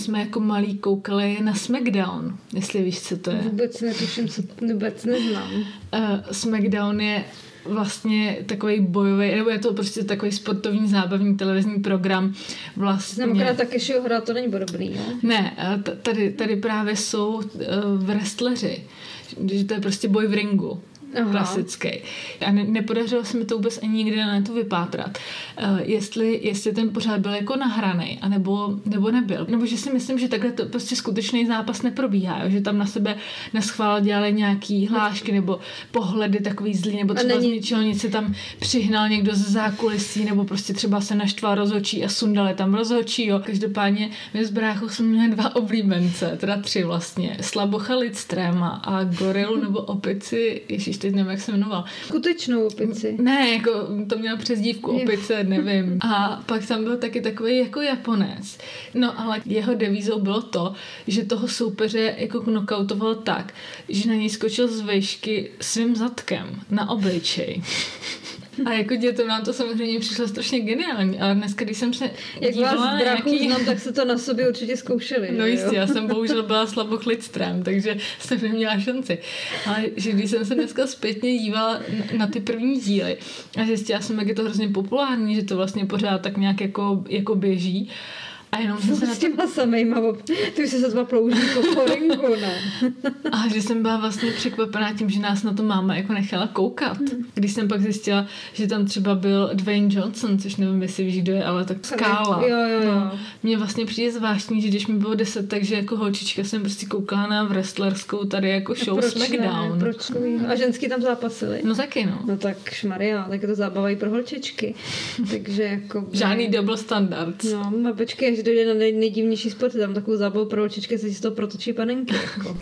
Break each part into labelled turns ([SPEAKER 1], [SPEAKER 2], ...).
[SPEAKER 1] jsme jako malí koukali na SmackDown, jestli víš, co to je.
[SPEAKER 2] Vůbec netuším, co vůbec neznám. Uh,
[SPEAKER 1] SmackDown je vlastně takový bojový, nebo je to prostě takový sportovní zábavní televizní program. Vlastně.
[SPEAKER 2] Znamená Takeshiho hra, to není podobný, jo?
[SPEAKER 1] Ne, tady, tady právě jsou uh, wrestleri, že to je prostě boj v ringu. Aha. klasický. A ne, nepodařilo se mi to vůbec ani nikdy na to vypátrat. Uh, jestli, jestli ten pořád byl jako nahraný, anebo, nebo nebyl. Nebo že si myslím, že takhle to prostě skutečný zápas neprobíhá, jo? že tam na sebe neschvál dělali nějaký hlášky nebo pohledy takový zlý, nebo třeba není... z ničeho nic se tam přihnal někdo ze zákulisí, nebo prostě třeba se naštval rozhočí a sundali tam rozhočí. Jo? Každopádně my s bráchou jsme měli dva oblíbence, teda tři vlastně. Slabocha Lidstréma a Gorilu nebo Opici, ježíš, teď nevím, jak se jmenoval.
[SPEAKER 2] Skutečnou opici.
[SPEAKER 1] Ne, jako to měl přezdívku opice, nevím. A pak tam byl taky takový jako Japonec. No ale jeho devízou bylo to, že toho soupeře jako knockoutoval tak, že na něj skočil z výšky svým zadkem na obličej. A jako dětem nám to samozřejmě přišlo strašně geniální, ale dneska, když jsem se
[SPEAKER 2] Jak dívala vás nějaký... znám, tak se to na sobě určitě zkoušeli.
[SPEAKER 1] No jistě, já jsem bohužel byla slabochlidstrém, takže jsem neměla šanci. Ale že když jsem se dneska zpětně dívala na ty první díly a zjistila jsem, jak je to hrozně populární, že to vlastně pořád tak nějak jako, jako běží, a jenom jsem
[SPEAKER 2] se s těma to... samejma, ty už se sotva plouží po ringu, ne?
[SPEAKER 1] A že jsem byla vlastně překvapená tím, že nás na to máma jako nechala koukat. Hmm. Když jsem pak zjistila, že tam třeba byl Dwayne Johnson, což nevím, jestli víš, kdo je, ale tak skála.
[SPEAKER 2] Jo, jo, jo. No,
[SPEAKER 1] mně vlastně přijde zvláštní, že když mi bylo deset, takže jako holčička jsem prostě koukala na wrestlerskou tady jako show proč SmackDown.
[SPEAKER 2] Ne, proč? A ženský tam zápasili.
[SPEAKER 1] No taky no.
[SPEAKER 2] No tak šmaria, tak je to zábava i pro holčičky. Takže jako...
[SPEAKER 1] Žádný double standard.
[SPEAKER 2] No, a počkej, že dojde na nej, nejdivnější sport, tam takovou zábavu pro očičky, se si to protočí panenky. Jako.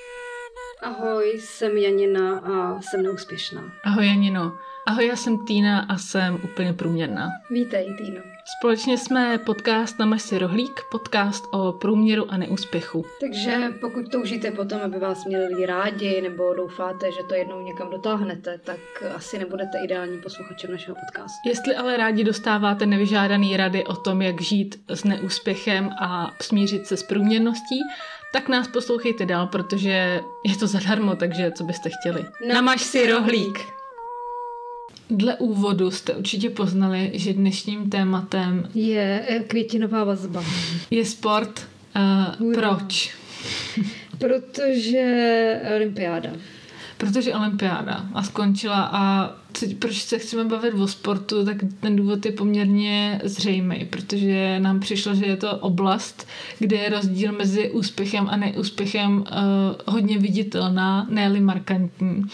[SPEAKER 2] Ahoj, jsem Janina a jsem neúspěšná.
[SPEAKER 1] Ahoj Janino. Ahoj, já jsem Týna a jsem úplně průměrná.
[SPEAKER 2] Vítej, Týno.
[SPEAKER 1] Společně jsme podcast na si rohlík, podcast o průměru a neúspěchu.
[SPEAKER 2] Takže pokud toužíte potom, aby vás měli lidi rádi, nebo doufáte, že to jednou někam dotáhnete, tak asi nebudete ideální posluchačem našeho podcastu.
[SPEAKER 1] Jestli ale rádi dostáváte nevyžádaný rady o tom, jak žít s neúspěchem a smířit se s průměrností, tak nás poslouchejte dál, protože je to zadarmo, takže co byste chtěli. Namaž si rohlík. Dle úvodu jste určitě poznali, že dnešním tématem
[SPEAKER 2] je eh, květinová vazba.
[SPEAKER 1] Je sport. Uh, proč?
[SPEAKER 2] Protože olympiáda.
[SPEAKER 1] Protože olympiáda a skončila a proč se chceme bavit o sportu, tak ten důvod je poměrně zřejmý, protože nám přišlo, že je to oblast, kde je rozdíl mezi úspěchem a neúspěchem uh, hodně viditelná, ne markantní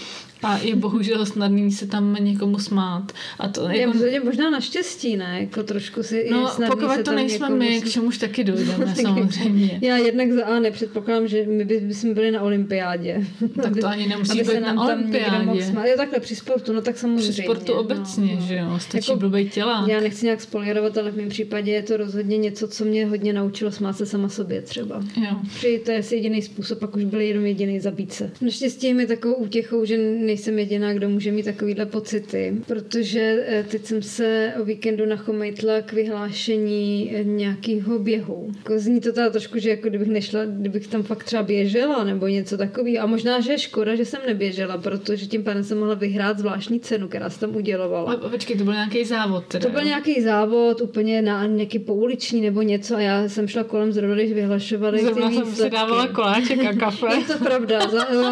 [SPEAKER 1] a je bohužel snadný se tam někomu smát. A to
[SPEAKER 2] je, jako... je možná naštěstí, ne? Jako trošku si
[SPEAKER 1] no, pokud to nejsme my, k čemuž taky dojdeme, samozřejmě.
[SPEAKER 2] Já jednak za A nepředpokládám, že my bychom byli na olympiádě.
[SPEAKER 1] Tak to ani nemusí být na olympiádě.
[SPEAKER 2] Je takhle při sportu, no tak samozřejmě.
[SPEAKER 1] Při sportu no, obecně, no, že jo, stačí jako, blbej těla.
[SPEAKER 2] Já nechci nějak spoilerovat, ale v mém případě je to rozhodně něco, co mě hodně naučilo smát se sama sobě třeba.
[SPEAKER 1] Jo.
[SPEAKER 2] Při to je jediný způsob, pak už byl jenom jediný zabít se. Naštěstí mi takovou útěchou, že nejsem jediná, kdo může mít takovýhle pocity, protože eh, teď jsem se o víkendu nachomejtla k vyhlášení eh, nějakého běhu. Jako zní to teda trošku, že jako kdybych nešla, kdybych tam fakt třeba běžela nebo něco takového. A možná, že je škoda, že jsem neběžela, protože tím pádem jsem mohla vyhrát zvláštní cenu, která se tam udělovala.
[SPEAKER 1] A počkej, to byl nějaký závod teda.
[SPEAKER 2] To byl nějaký závod, úplně na nějaký pouliční nebo něco a já jsem šla kolem zrovna, když vyhlašovali
[SPEAKER 1] Zrovna jsem si dávala koláček a kafe.
[SPEAKER 2] je to pravda,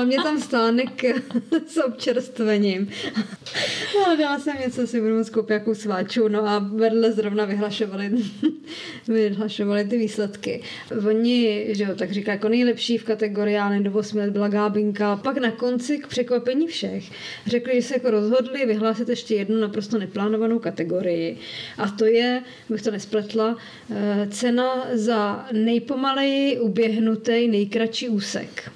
[SPEAKER 2] mě tam stánek občerstvením. No, dala jsem něco, si budu moc koupit jakou sváču, no a vedle zrovna vyhlašovali, vyhlašovali ty výsledky. Oni, že jo, tak říká, jako nejlepší v kategorii, já do 8 let byla Gábinka, pak na konci k překvapení všech řekli, že se jako rozhodli vyhlásit ještě jednu naprosto neplánovanou kategorii a to je, bych to nespletla, eh, cena za nejpomaleji uběhnutý nejkratší úsek.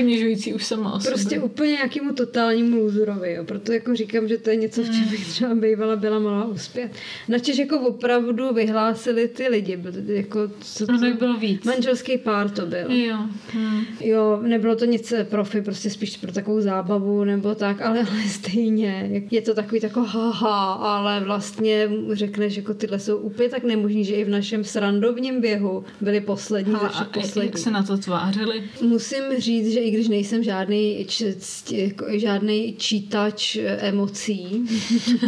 [SPEAKER 1] Ponižující už sama o
[SPEAKER 2] Prostě
[SPEAKER 1] sobě.
[SPEAKER 2] úplně nějakému totálnímu loserovi, jo. Proto jako říkám, že to je něco, v čem bych třeba bývala byla malá uspět. Načež jako opravdu vyhlásili ty lidi, jako co
[SPEAKER 1] No tak bylo víc.
[SPEAKER 2] Manželský pár to byl.
[SPEAKER 1] Jo. Hm.
[SPEAKER 2] Jo, nebylo to nic profi, prostě spíš pro takovou zábavu nebo tak, ale, ale stejně. Je to takový tako haha, ale vlastně řekneš, jako tyhle jsou úplně tak nemožný, že i v našem srandovním běhu byli poslední ze
[SPEAKER 1] A,
[SPEAKER 2] všech
[SPEAKER 1] a
[SPEAKER 2] poslední.
[SPEAKER 1] jak se na to tvářili?
[SPEAKER 2] Musím říct, že i když nejsem žádný, jako, žádný čítač eh, emocí,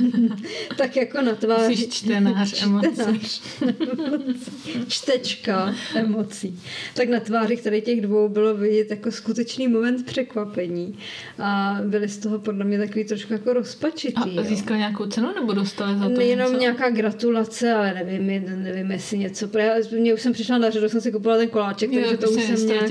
[SPEAKER 2] tak jako na tváři...
[SPEAKER 1] Jsi čtenář emocí.
[SPEAKER 2] Čtenář emocí. Čtečka emocí. Tak na tváři tady těch dvou bylo vidět jako skutečný moment překvapení. A byli z toho podle mě takový trošku jako rozpačitý.
[SPEAKER 1] A
[SPEAKER 2] jo.
[SPEAKER 1] získal nějakou cenu nebo dostali za to
[SPEAKER 2] Nejenom
[SPEAKER 1] něco?
[SPEAKER 2] nějaká gratulace, ale nevím, nevím jestli něco. Mě už jsem přišla na řadu, jsem si kupovala ten koláček, takže
[SPEAKER 1] Jo,
[SPEAKER 2] to
[SPEAKER 1] to
[SPEAKER 2] už jsem nějak...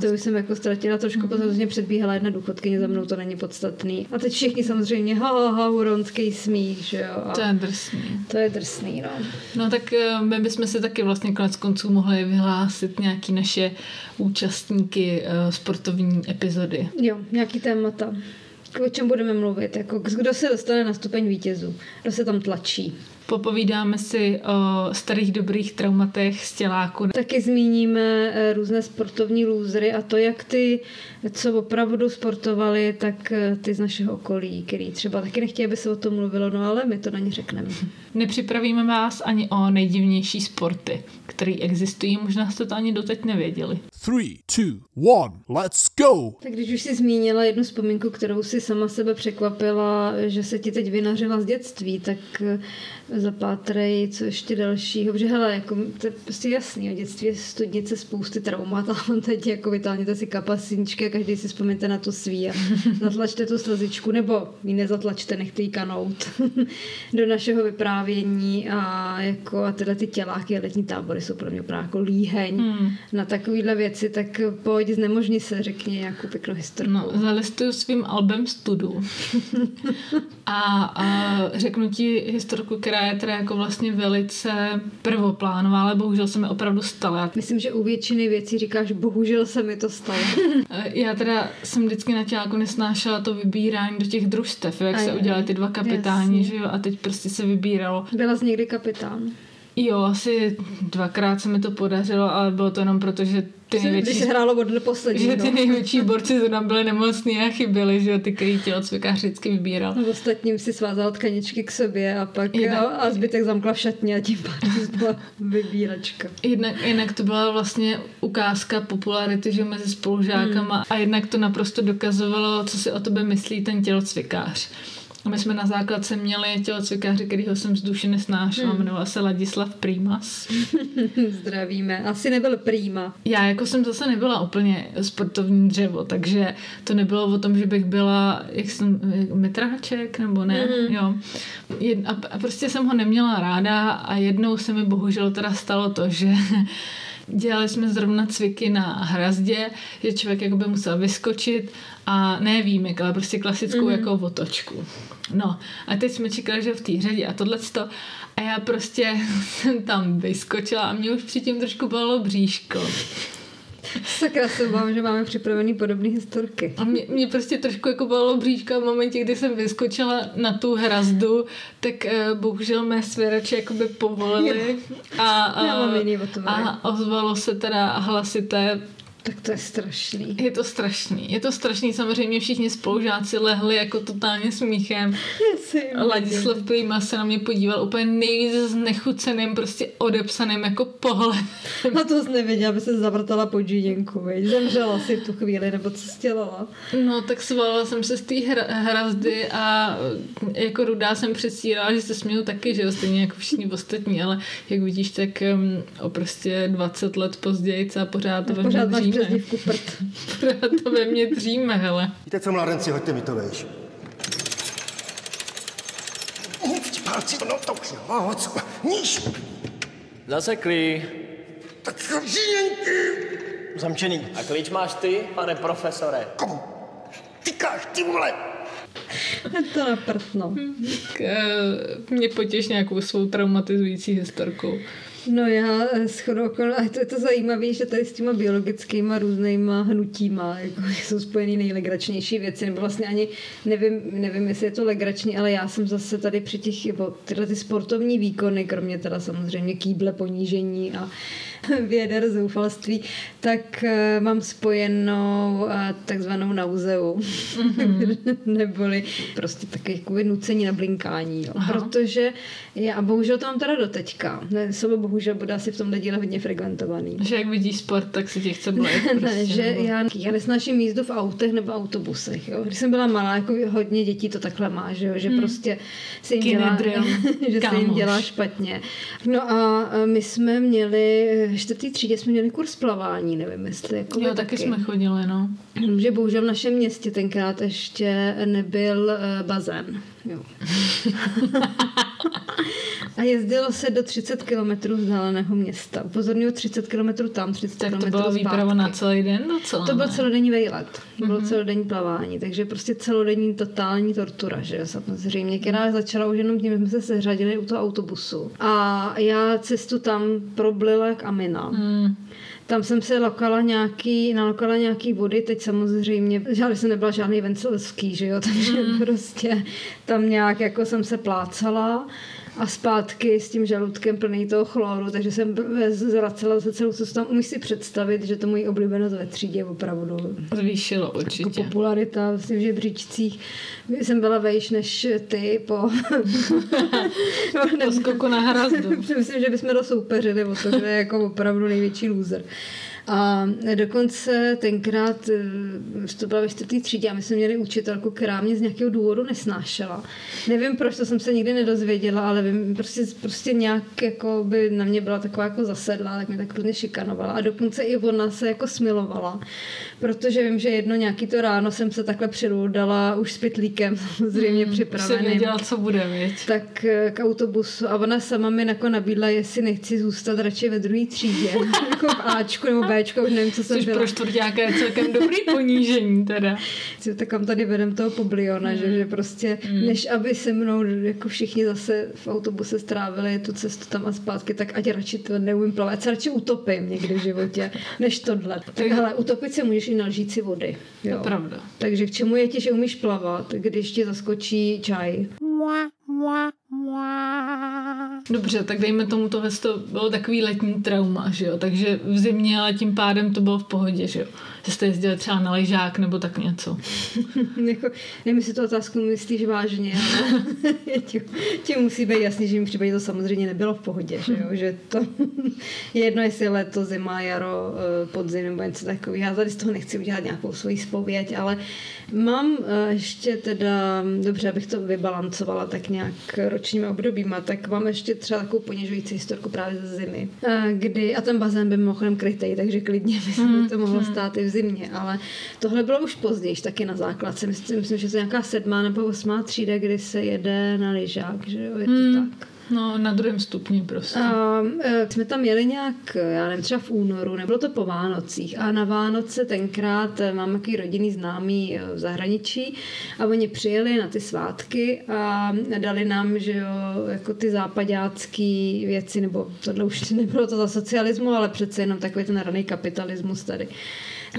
[SPEAKER 2] To už jsem jako ztratila trošku pozornost, mě předbíhala jedna důchodkyně, za mnou to není podstatný. A teď všichni samozřejmě, ha, ha, ha, huronský smích, že jo. A
[SPEAKER 1] To je drsný.
[SPEAKER 2] to je drsný, no.
[SPEAKER 1] No tak eh, my bychom si taky vlastně konec konců mohli vyhlásit nějaký naše účastníky eh, sportovní epizody.
[SPEAKER 2] Jo, nějaký témata. O čem budeme mluvit? Jako, kdo se dostane na stupeň vítězů? Kdo se tam tlačí?
[SPEAKER 1] Popovídáme si o starých dobrých traumatech z těláku.
[SPEAKER 2] Taky zmíníme eh, různé sportovní lůzry a to, jak ty, co opravdu sportovali, tak eh, ty z našeho okolí, který třeba taky nechtějí, aby se o tom mluvilo, no ale my to na ně řekneme.
[SPEAKER 1] Nepřipravíme vás ani o nejdivnější sporty, které existují, možná jste to ani doteď nevěděli.
[SPEAKER 3] Three, two, one, let's go!
[SPEAKER 2] Tak když už jsi zmínila jednu vzpomínku, kterou si sama sebe překvapila, že se ti teď vynařila z dětství, tak eh, zapátrej, co ještě dalšího, protože hele, jako, to je prostě jasný, o dětství je studnice spousty traumat, ale teď jako vytáhněte si kapasničky a každý si vzpomněte na to svý a zatlačte tu slzičku, nebo ji nezatlačte, nechte ji kanout do našeho vyprávění a jako a tyhle ty těláky a letní tábory jsou pro mě opravdu jako líheň
[SPEAKER 1] Hmm.
[SPEAKER 2] na takovýhle věci, tak pojď znemožni se, řekni nějakou pěknou historku.
[SPEAKER 1] No, zalistuju svým albem studu. A, a řeknu ti historku, která je teda jako vlastně velice prvoplánová, ale bohužel se mi opravdu stala.
[SPEAKER 2] Myslím, že u většiny věcí říkáš, bohužel se mi to stalo.
[SPEAKER 1] Já teda jsem vždycky na těláku nesnášela to vybírání do těch družstev, jak
[SPEAKER 2] Aj,
[SPEAKER 1] se udělali ty dva kapitáni, že jo, a teď prostě se vybíralo.
[SPEAKER 2] Byla jsi někdy kapitán.
[SPEAKER 1] Jo, asi dvakrát se mi to podařilo, ale bylo to jenom proto, že ty
[SPEAKER 2] Když
[SPEAKER 1] největší
[SPEAKER 2] se hrálo od
[SPEAKER 1] že
[SPEAKER 2] posledního.
[SPEAKER 1] ty největší borci zrovna byli nemocní a chyběli, že ty, který tělocvikář vždycky vybíral.
[SPEAKER 2] V ostatním si svázal tkaničky k sobě a pak
[SPEAKER 1] Jednak-
[SPEAKER 2] a, a zbytek zamkla v šatně a tím pádem byla vybíračka.
[SPEAKER 1] Jednak, jednak to byla vlastně ukázka popularity že mezi spolužákama hmm. a jednak to naprosto dokazovalo, co si o tobě myslí ten tělocvikář. A my jsme na základce měli tělocvikáře, kterýho jsem z duše nesnášela, hmm. jmenoval se Ladislav Primas.
[SPEAKER 2] Zdravíme. Asi nebyl prýma.
[SPEAKER 1] Já jako jsem zase nebyla úplně sportovní dřevo, takže to nebylo o tom, že bych byla, jak jsem, metráček, nebo ne, mm. jo. Jed, a, a prostě jsem ho neměla ráda a jednou se mi bohužel teda stalo to, že dělali jsme zrovna cviky na hrazdě, že člověk jako by musel vyskočit a ne výjimek, ale prostě klasickou mm. jako otočku. No a teď jsme čekali, že v té řadě a tohleto a já prostě jsem tam vyskočila a mě už předtím trošku bolelo bříško.
[SPEAKER 2] Sakra se obávám, že máme připravený podobné historky.
[SPEAKER 1] A mě, mě prostě trošku jako bolelo bříško a v momentě, kdy jsem vyskočila na tu hrazdu, tak uh, bohužel mé svěrače jakoby povolily a, a,
[SPEAKER 2] mám jiný otvary.
[SPEAKER 1] a ozvalo se teda hlasité
[SPEAKER 2] Tak to je strašný.
[SPEAKER 1] je to strašný. Je to strašný, samozřejmě všichni spolužáci lehli jako totálně smíchem. Ladislav Prýma se na mě podíval úplně nejvíc znechuceným, prostě odepsaným jako pohled.
[SPEAKER 2] A to jsi nevěděla, aby se zavrtala pod žíněnku, veď? Zemřela si v tu chvíli, nebo co jsi dělala?
[SPEAKER 1] No, tak svalila jsem se z té hra, hrazdy a jako rudá jsem předstírala, že se směju taky, že jo, stejně jako všichni ostatní, ale jak vidíš, tak um, o prostě 20 let později a pořád mně
[SPEAKER 2] Pořád máš. Přezdívku prd.
[SPEAKER 1] To ve mně dříme, hele.
[SPEAKER 4] Víte co, mládenci, hoďte mi to vejš. Nic, palci, no to už je moc. Níž,
[SPEAKER 5] Zaseklý.
[SPEAKER 4] tak žíněnky.
[SPEAKER 5] Zamčený. A klíč máš ty, pane profesore?
[SPEAKER 4] Komu? Tykáš, ty vole.
[SPEAKER 2] Je to na prd, no.
[SPEAKER 1] Tak, eh, mě potěš nějakou svou traumatizující historkou.
[SPEAKER 2] No já eh, shodou a to je to zajímavé, že tady s těma biologickýma různýma hnutíma jako jsou spojený nejlegračnější věci, nebo vlastně ani nevím, nevím, jestli je to legrační, ale já jsem zase tady při těch, tyhle ty sportovní výkony, kromě teda samozřejmě kýble, ponížení a věder zoufalství, tak uh, mám spojenou uh, takzvanou nauzeu, mm-hmm. neboli prostě taky jako nucení na blinkání, jo. protože já, a bohužel to mám teda doteďka, ne, slovo bohužel bude asi v tomhle díle hodně frekventovaný.
[SPEAKER 1] Že jak vidíš sport, tak si tě chce
[SPEAKER 2] ne,
[SPEAKER 1] Prostě,
[SPEAKER 2] že
[SPEAKER 1] nebo...
[SPEAKER 2] já, já nesnáším jízdu v autech nebo autobusech. Jo. Když jsem byla malá, jako hodně dětí to takhle má, že, jo, že hmm. prostě se jim, dělá, že se jim dělá špatně. No a my jsme měli, čtvrtý třídě jsme měli kurz plavání, nevím jestli. Jako
[SPEAKER 1] Jo,
[SPEAKER 2] vy
[SPEAKER 1] taky jsme chodili, no.
[SPEAKER 2] Že bohužel v našem městě tenkrát ještě nebyl eh, bazén. Jo. A jezdilo se do 30 km vzdáleného města. Upozorňuji 30 km tam, 30
[SPEAKER 1] Tak
[SPEAKER 2] km
[SPEAKER 1] to byla výprava na celý den docela,
[SPEAKER 2] To byl celodenní vejlet. To bylo mm-hmm. celodenní plavání, takže prostě celodenní totální tortura, že jo, samozřejmě, která začala už jenom tím, že jsme se seřadili u toho autobusu. A já cestu tam problila jak Amina.
[SPEAKER 1] Mm.
[SPEAKER 2] Tam jsem se lokala nějaký, nalokala nějaký vody, teď samozřejmě, žádný jsem nebyla žádný vencelský, že jo, takže mm. prostě tam nějak jako jsem se plácala a zpátky s tím žaludkem plný toho chloru, takže jsem zvracela se celou cestu. Tam umíš si představit, že to mojí oblíbenost ve třídě opravdu
[SPEAKER 1] Zvýšilo
[SPEAKER 2] jako
[SPEAKER 1] určitě.
[SPEAKER 2] popularita v těch žebříčcích. Jsem byla vejš než ty po...
[SPEAKER 1] Po skoku na hrazdu.
[SPEAKER 2] Myslím, že bychom o to, že je jako opravdu největší loser. A dokonce tenkrát, eh, to byla ve čtvrtý třídě a my jsme měli učitelku, která mě z nějakého důvodu nesnášela. Nevím, proč to jsem se nikdy nedozvěděla, ale vím, prostě, prostě nějak jako by na mě byla taková jako zasedlá, tak mě tak různě šikanovala. A dokonce i ona se jako smilovala, protože vím, že jedno nějaký to ráno jsem se takhle přiroudala už s pytlíkem samozřejmě
[SPEAKER 1] Už jsem
[SPEAKER 2] připraveným
[SPEAKER 1] věděla, co bude, viď?
[SPEAKER 2] tak eh, k autobusu a ona sama mi jako nabídla, jestli nechci zůstat radši ve druhé třídě, jako v Ačku nebo Bčku, už nevím, co jsem
[SPEAKER 1] Což
[SPEAKER 2] byla.
[SPEAKER 1] pro čtvrtáka je celkem dobrý ponížení teda.
[SPEAKER 2] Si tak kam tady vedem toho pobliona, že, že prostě, než aby se mnou jako všichni zase v autobuse strávili tu cestu tam a zpátky, tak ať radši to neumím plavat, ať se radši utopím někdy v životě, než tohle. Tak hele, utopit se můžeš i na lžíci vody.
[SPEAKER 1] To
[SPEAKER 2] Jo.
[SPEAKER 1] je pravda.
[SPEAKER 2] Takže k čemu je ti, že umíš plavat, když ti zaskočí čaj?
[SPEAKER 1] Dobře, tak dejme tomu, tohle to bylo takový letní trauma, že jo, takže v zimě, ale tím pádem to bylo v pohodě, že jo. Že jste jezdili třeba na lyžák nebo tak něco.
[SPEAKER 2] jako, nevím, jestli tu otázku myslíš vážně, ale ti, ti musí být jasný, že v mém případě to samozřejmě nebylo v pohodě, že, jo? že to je jedno, jestli je léto, zima, jaro, eh, podzim nebo něco takového. Já tady z toho nechci udělat nějakou svoji spověď, ale mám eh, ještě teda, dobře, abych to vybalancovala tak nějak ročními obdobíma, tak mám ještě třeba takovou ponižující historku právě ze zimy, eh, kdy, a ten bazén by mimochodem krytej, takže klidně by se to mohlo stát i v zimě, ale tohle bylo už později, taky na základce. Myslím, myslím, že to je nějaká sedmá nebo osmá třída, kdy se jede na lyžák, že jo, je to
[SPEAKER 1] Hmm.
[SPEAKER 2] tak.
[SPEAKER 1] No, na druhém stupni prostě.
[SPEAKER 2] A e, jsme tam jeli nějak, já nevím, třeba v únoru, nebylo to po Vánocích. A na Vánoce tenkrát e, mám takový rodinný známý e, v zahraničí a oni přijeli na ty svátky a dali nám, že jo, jako ty západácký věci, nebo tohle už nebylo to za socialismu, ale přece jenom takový ten raný kapitalismus tady.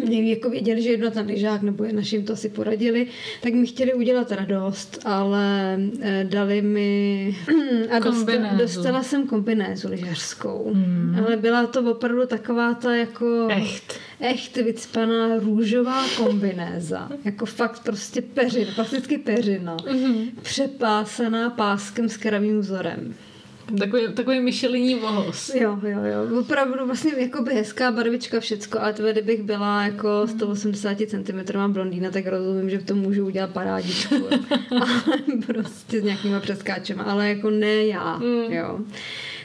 [SPEAKER 2] Jako věděli, že jedno ten lyžák, nebo je našim to asi poradili, tak mi chtěli udělat radost, ale eh, dali mi... A dostala, dostala jsem kombinézu lyžařskou. Hmm. Ale byla to opravdu taková ta jako...
[SPEAKER 1] Echt.
[SPEAKER 2] Echt vycpaná růžová kombinéza. jako fakt prostě peřina, plasticky peřina. Mm-hmm. Přepásaná páskem s kravým vzorem.
[SPEAKER 1] Takový, takový myšeliní vohos.
[SPEAKER 2] Jo, jo, jo. Opravdu vlastně jako by hezká barvička všecko, ale tebe, kdybych byla jako 180 cm blondýna, tak rozumím, že v tom můžu udělat parádičku. ale prostě s nějakýma přeskáčema, ale jako ne já, mm. jo.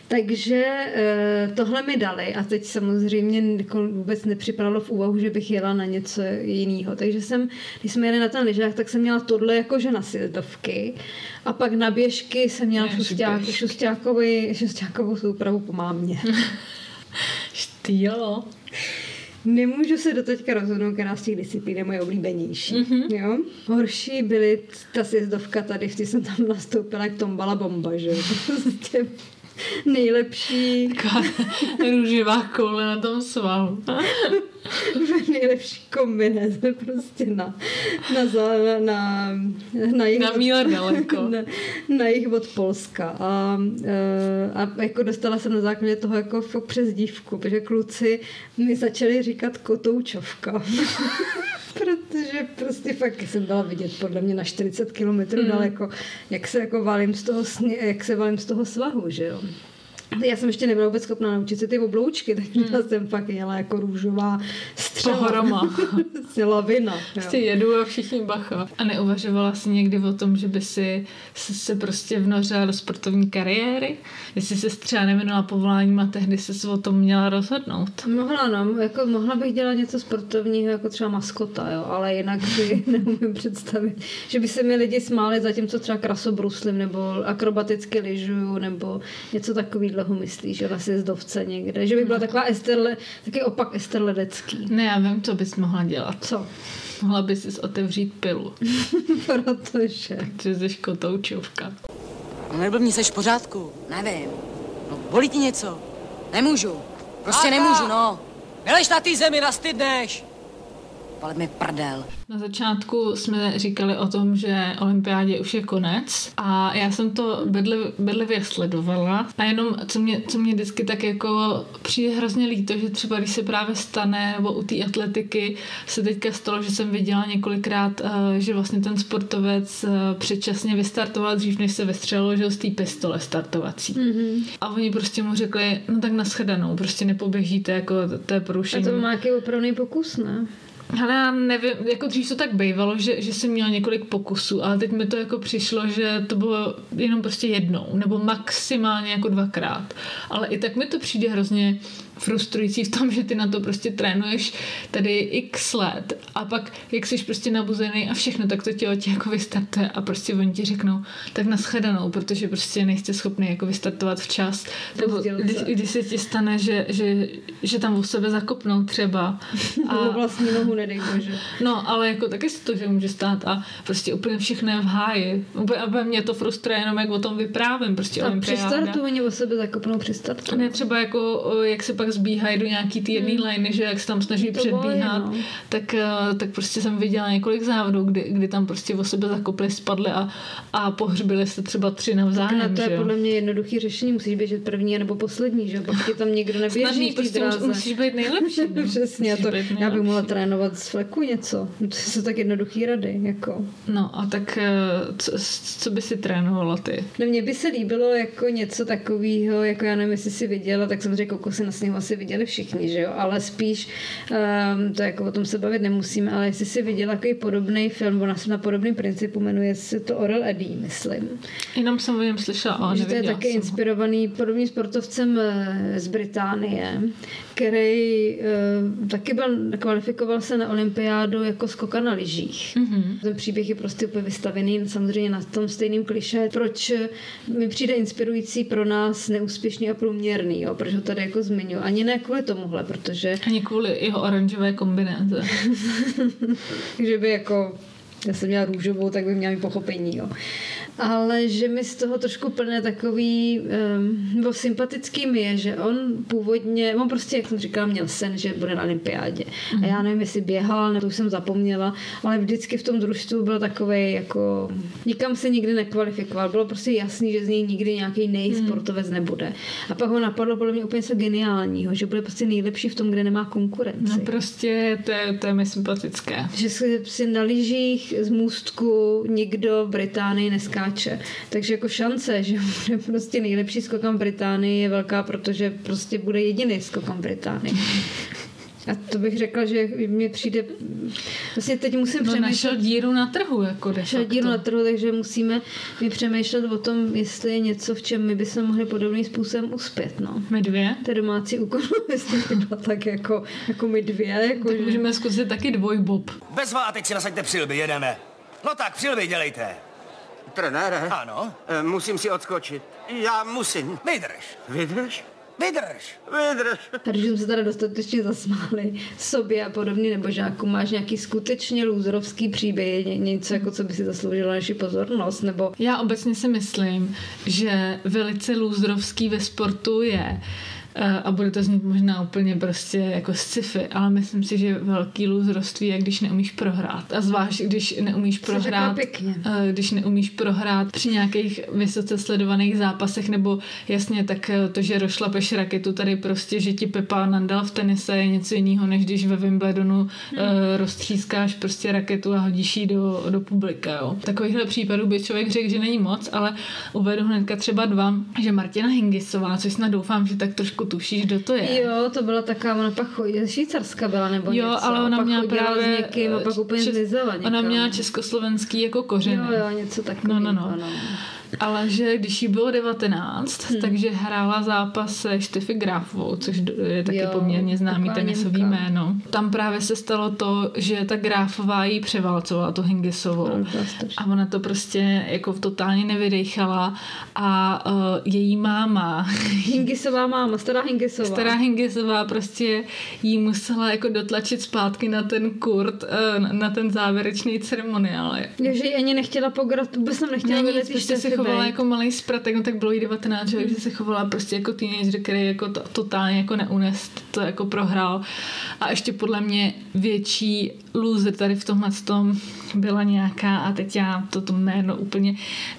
[SPEAKER 2] Takže eh, tohle mi dali a teď samozřejmě jako vůbec nepřipadalo v úvahu, že bych jela na něco jiného. Takže jsem, když jsme jeli na ten lyžák, tak jsem měla tohle jakože na sjezdovky a pak na běžky jsem měla šustákovou soupravu po mámě.
[SPEAKER 1] Ty jo.
[SPEAKER 2] Nemůžu se doteďka rozhodnout, která z těch disciplín je moje oblíbenější. Mm-hmm. Jo? Horší byly ta sjezdovka tady, té jsem tam nastoupila jak tombala bomba, že. Prostě nejlepší,
[SPEAKER 1] Taková růžová koule na tom svahu.
[SPEAKER 2] nejlepší kombinéze prostě na, na, za, na, na, na, jich
[SPEAKER 1] Na
[SPEAKER 2] od-
[SPEAKER 1] míle daleko.
[SPEAKER 2] na, na jich od Polska a, eh, a jako dostala jsem na základě toho jako přes dívku, protože kluci mi začali říkat kotoučovka. Fakt jsem byla vidět podle mě na 40 kilometrů
[SPEAKER 1] Hmm.
[SPEAKER 2] daleko, jak se jako valím z toho, sně, jak se valím z toho svahu, že jo. Já jsem ještě nebyla vůbec schopná naučit si ty obloučky, takže hmm. jsem fakt jela jako růžová střela.
[SPEAKER 1] Pohroma.
[SPEAKER 2] Lavina.
[SPEAKER 1] Prostě jedu a všichni bacha. A neuvažovala jsi někdy o tom, že by si se, se prostě vnořila do sportovní kariéry? Jestli se třeba nevěnovala povoláním a tehdy se o tom měla rozhodnout.
[SPEAKER 2] Mohla, no, jako mohla bych dělat něco sportovního, jako třeba maskota, jo, ale jinak si neumím představit, že by se mi lidi smáli zatímco třeba krasobruslím, nebo akrobaticky lyžuju, nebo něco takového myslíš, že sjezdovce někde, že bych byla taková Esterle, taky opak Ester Ledecký.
[SPEAKER 1] Ne, já vím, co bys mohla dělat.
[SPEAKER 2] Co?
[SPEAKER 1] Mohla bys si otevřít pilu,
[SPEAKER 2] Protože...
[SPEAKER 1] že jsi kotoučovka.
[SPEAKER 6] No neblbni, seš v pořádku? Nevím. No, bolí ti něco? Nemůžu. Prostě nemůžu, no. Nelež na té zemi, nastydneš. Ale mi prdel.
[SPEAKER 1] Na začátku jsme říkali o tom, že olympiádě už je konec a já jsem to bedliv, bedlivě sledovala a jenom, co mě, co mě vždycky tak jako přijde hrozně líto, že třeba když se právě stane, nebo u té atletiky se teďka stalo, že jsem viděla několikrát, eh, že vlastně ten sportovec eh, předčasně vystartoval dřív, než se vystřelilo, že z té pistole startovací. Mm-hmm. A oni prostě mu řekli, no tak nashledanou, prostě nepoběžíte, jako to je
[SPEAKER 2] A
[SPEAKER 1] porušení.
[SPEAKER 2] to má nějaký opravný pokus, ne?
[SPEAKER 1] Ale já nevím, jako dřív to tak bývalo, že, že jsem měla několik pokusů, ale teď mi to jako přišlo, že to bylo jenom prostě jednou, nebo maximálně jako dvakrát. Ale i tak mi to přijde hrozně frustrující v tom, že ty na to prostě trénuješ tady x let a pak, jak jsi prostě nabuzený a všechno, tak to tělo ti jako vystartuje a prostě oni ti řeknou, tak nashledanou, protože prostě nejste schopný jako vystartovat včas. Nebo když, když se ti stane, že, že, že tam o sebe zakopnou třeba.
[SPEAKER 2] A vlastní nohu, nedej bože.
[SPEAKER 1] No, ale jako taky se to, že může stát a prostě úplně všechno je v háji. Úplně, úplně mě to frustruje jenom, jak o tom vyprávím. Prostě
[SPEAKER 2] A při startu oni o sebe zakopnou při startu.
[SPEAKER 1] Ne třeba jako, jak se pak zbíhají do nějaký ty jedné hmm. liney, že jak se tam snaží
[SPEAKER 2] To
[SPEAKER 1] předbíhat,
[SPEAKER 2] no.
[SPEAKER 1] tak, eh, tak prostě jsem viděla několik závodů, kdy, kdy tam prostě o sebe zakopli, spadli a, a pohřbili se třeba tři navzájem,
[SPEAKER 2] Tak na to
[SPEAKER 1] že
[SPEAKER 2] je
[SPEAKER 1] jo.
[SPEAKER 2] podle mě jednoduchý řešení, musíš běžet první nebo poslední, že jo? Pak ti tam někdo neběží
[SPEAKER 1] Snadný, prostě
[SPEAKER 2] dráze.
[SPEAKER 1] musíš být nejlepší. no.
[SPEAKER 2] Přesně,
[SPEAKER 1] Musíš
[SPEAKER 2] to,
[SPEAKER 1] být
[SPEAKER 2] já bych mohla
[SPEAKER 1] nejlepší.
[SPEAKER 2] trénovat z fleku něco. To jsou tak jednoduchý rady, jako.
[SPEAKER 1] No a tak eh, co, co by si trénovala ty?
[SPEAKER 2] No mně by se líbilo jako něco takového, jako já nevím, jestli si viděla, tak samozřejmě kokosy na sněhu asi viděli všichni, že jo, ale spíš, um, to jako o tom se bavit nemusíme, ale jestli si viděla takový podobný film, ona se na podobným principu jmenuje se to Oral Eddie, myslím.
[SPEAKER 1] Jenom jsem o něm slyšela, ale
[SPEAKER 2] že to je taky
[SPEAKER 1] jsem
[SPEAKER 2] inspirovaný podobným sportovcem eh, z Británie, který uh, taky byl, kvalifikoval se na olympiádu jako skoka na lyžích.
[SPEAKER 1] Mhm.
[SPEAKER 2] Mm-hmm. Ten příběh je prostě úplně vystavený samozřejmě na tom stejném kliše. Proč eh, mi přijde inspirující pro nás neúspěšný a průměrný, jo? proč ho tady jako zmiňuji. Ani ne kvůli tomuhle, protože
[SPEAKER 1] Ani kvůli jeho oranžové kombinéze.
[SPEAKER 2] že by jako já jsem měla růžovou, tak by měla mít pochopení, jo. Ale že mi z toho trošku plné takový, um, nebo sympatický mi je, že on původně, on prostě, jak jsem říkala, měl sen, že bude na olympiádě. A já nevím, jestli běhal, nebo to už jsem zapomněla, ale vždycky v tom družstvu byl takový jako, nikam se nikdy nekvalifikoval. Bylo prostě jasný, že z něj nikdy nějaký nejsportovec nebude. A pak ho napadlo podle mě úplně něco geniálního, že bude prostě nejlepší v tom, kde nemá konkurenci.
[SPEAKER 1] No prostě to je, to je mi sympatické.
[SPEAKER 2] Že si, si na lyžích z můstku nikdo v Británii neskáče. Takže jako šance, že bude prostě nejlepší skokan v Británii je velká, protože prostě bude jediný skokan v Británii. A to bych řekla, že mi přijde... Vlastně teď musím
[SPEAKER 1] No
[SPEAKER 2] přemýšlet...
[SPEAKER 1] našel díru na trhu, jako de
[SPEAKER 2] Našel
[SPEAKER 1] facto.
[SPEAKER 2] díru na trhu, takže musíme mi přemýšlet o tom, jestli je něco, v čem my bychom mohli podobným způsobem uspět. No.
[SPEAKER 1] My dvě?
[SPEAKER 2] To je domácí úkol, jestli by byla tak jako, jako my dvě. Jako,
[SPEAKER 1] Tak
[SPEAKER 2] že-
[SPEAKER 1] můžeme zkusit taky dvojbob.
[SPEAKER 7] Bezva a teď si nasaďte přilby, jedeme. No tak, přilby dělejte.
[SPEAKER 4] Trenére,
[SPEAKER 7] Ano,
[SPEAKER 4] eh, musím si odskočit. Já musím.
[SPEAKER 7] vydrž.
[SPEAKER 4] Vydrž?
[SPEAKER 7] Vydrž.
[SPEAKER 5] Vydrž.
[SPEAKER 2] Když jsme se teda dostatečně zasmáli sobě a podobně, nebo žáku, máš nějaký skutečně lůzrovský příběh, ně- něco, jako co by si zasloužilo naši pozornost, nebo
[SPEAKER 1] Já obecně si myslím, že velice lůzrovský ve sportu je a bude to znít možná úplně prostě jako sci-fi, ale myslím si, že velký lůzrovství je, když neumíš prohrát. A zvlášť, když neumíš prohrát, eh, když neumíš prohrát při nějakých vysoce sledovaných zápasech, nebo jasně tak eh, to, že rošlapeš raketu, tady prostě, že ti Pepa Nandal v tenise je něco jiného, než když ve Wimbledonu
[SPEAKER 2] Hmm.
[SPEAKER 1] eh, roztřískáš prostě raketu a hodíš ji do, do publika. Jo. Takovýchhle případů by člověk řekl, že není moc, ale uvedu hnedka třeba dva, že Martina Hingisová, což snad doufám, že tak trošku tušíš, kdo to je.
[SPEAKER 2] Jo, to byla taková, ona pak chodí, Švýcarska byla nebo
[SPEAKER 1] Jo,
[SPEAKER 2] něco.
[SPEAKER 1] ale ona měla právě...
[SPEAKER 2] s někým a pak úplně
[SPEAKER 1] čes-. Ona měla československý jako kořeny.
[SPEAKER 2] Jo, jo, něco takového.
[SPEAKER 1] No, no, no. Ale že když jí bylo 19, hmm. takže hrála zápas se Štefy Grafovou, což je taky
[SPEAKER 2] Jo,
[SPEAKER 1] poměrně známý tenisový
[SPEAKER 2] Němka.
[SPEAKER 1] jméno. Tam právě se stalo to, že ta Grafová jí převálcovala, tu Hingisovou.
[SPEAKER 2] No.
[SPEAKER 1] A ona to prostě jako totálně nevydejchala a uh, její máma
[SPEAKER 2] Hingisová máma, stará Hingisová.
[SPEAKER 1] Stará Hingisová prostě jí musela jako dotlačit zpátky na ten kurt, eh, na- ten závěrečný ceremoniál.
[SPEAKER 2] Jo, že ani nechtěla pograt, vůbec jsem nechtěla
[SPEAKER 1] Ne,
[SPEAKER 2] vidět
[SPEAKER 1] nic, chovala jako malý spratek, no tak bylo jí 19, že, takže se chovala prostě jako teenager, který jako to, totálně jako neunest, to jako prohrál. A ještě podle mě větší loser tady v tomhle tom byla nějaká, a teď já toto jméno úplně,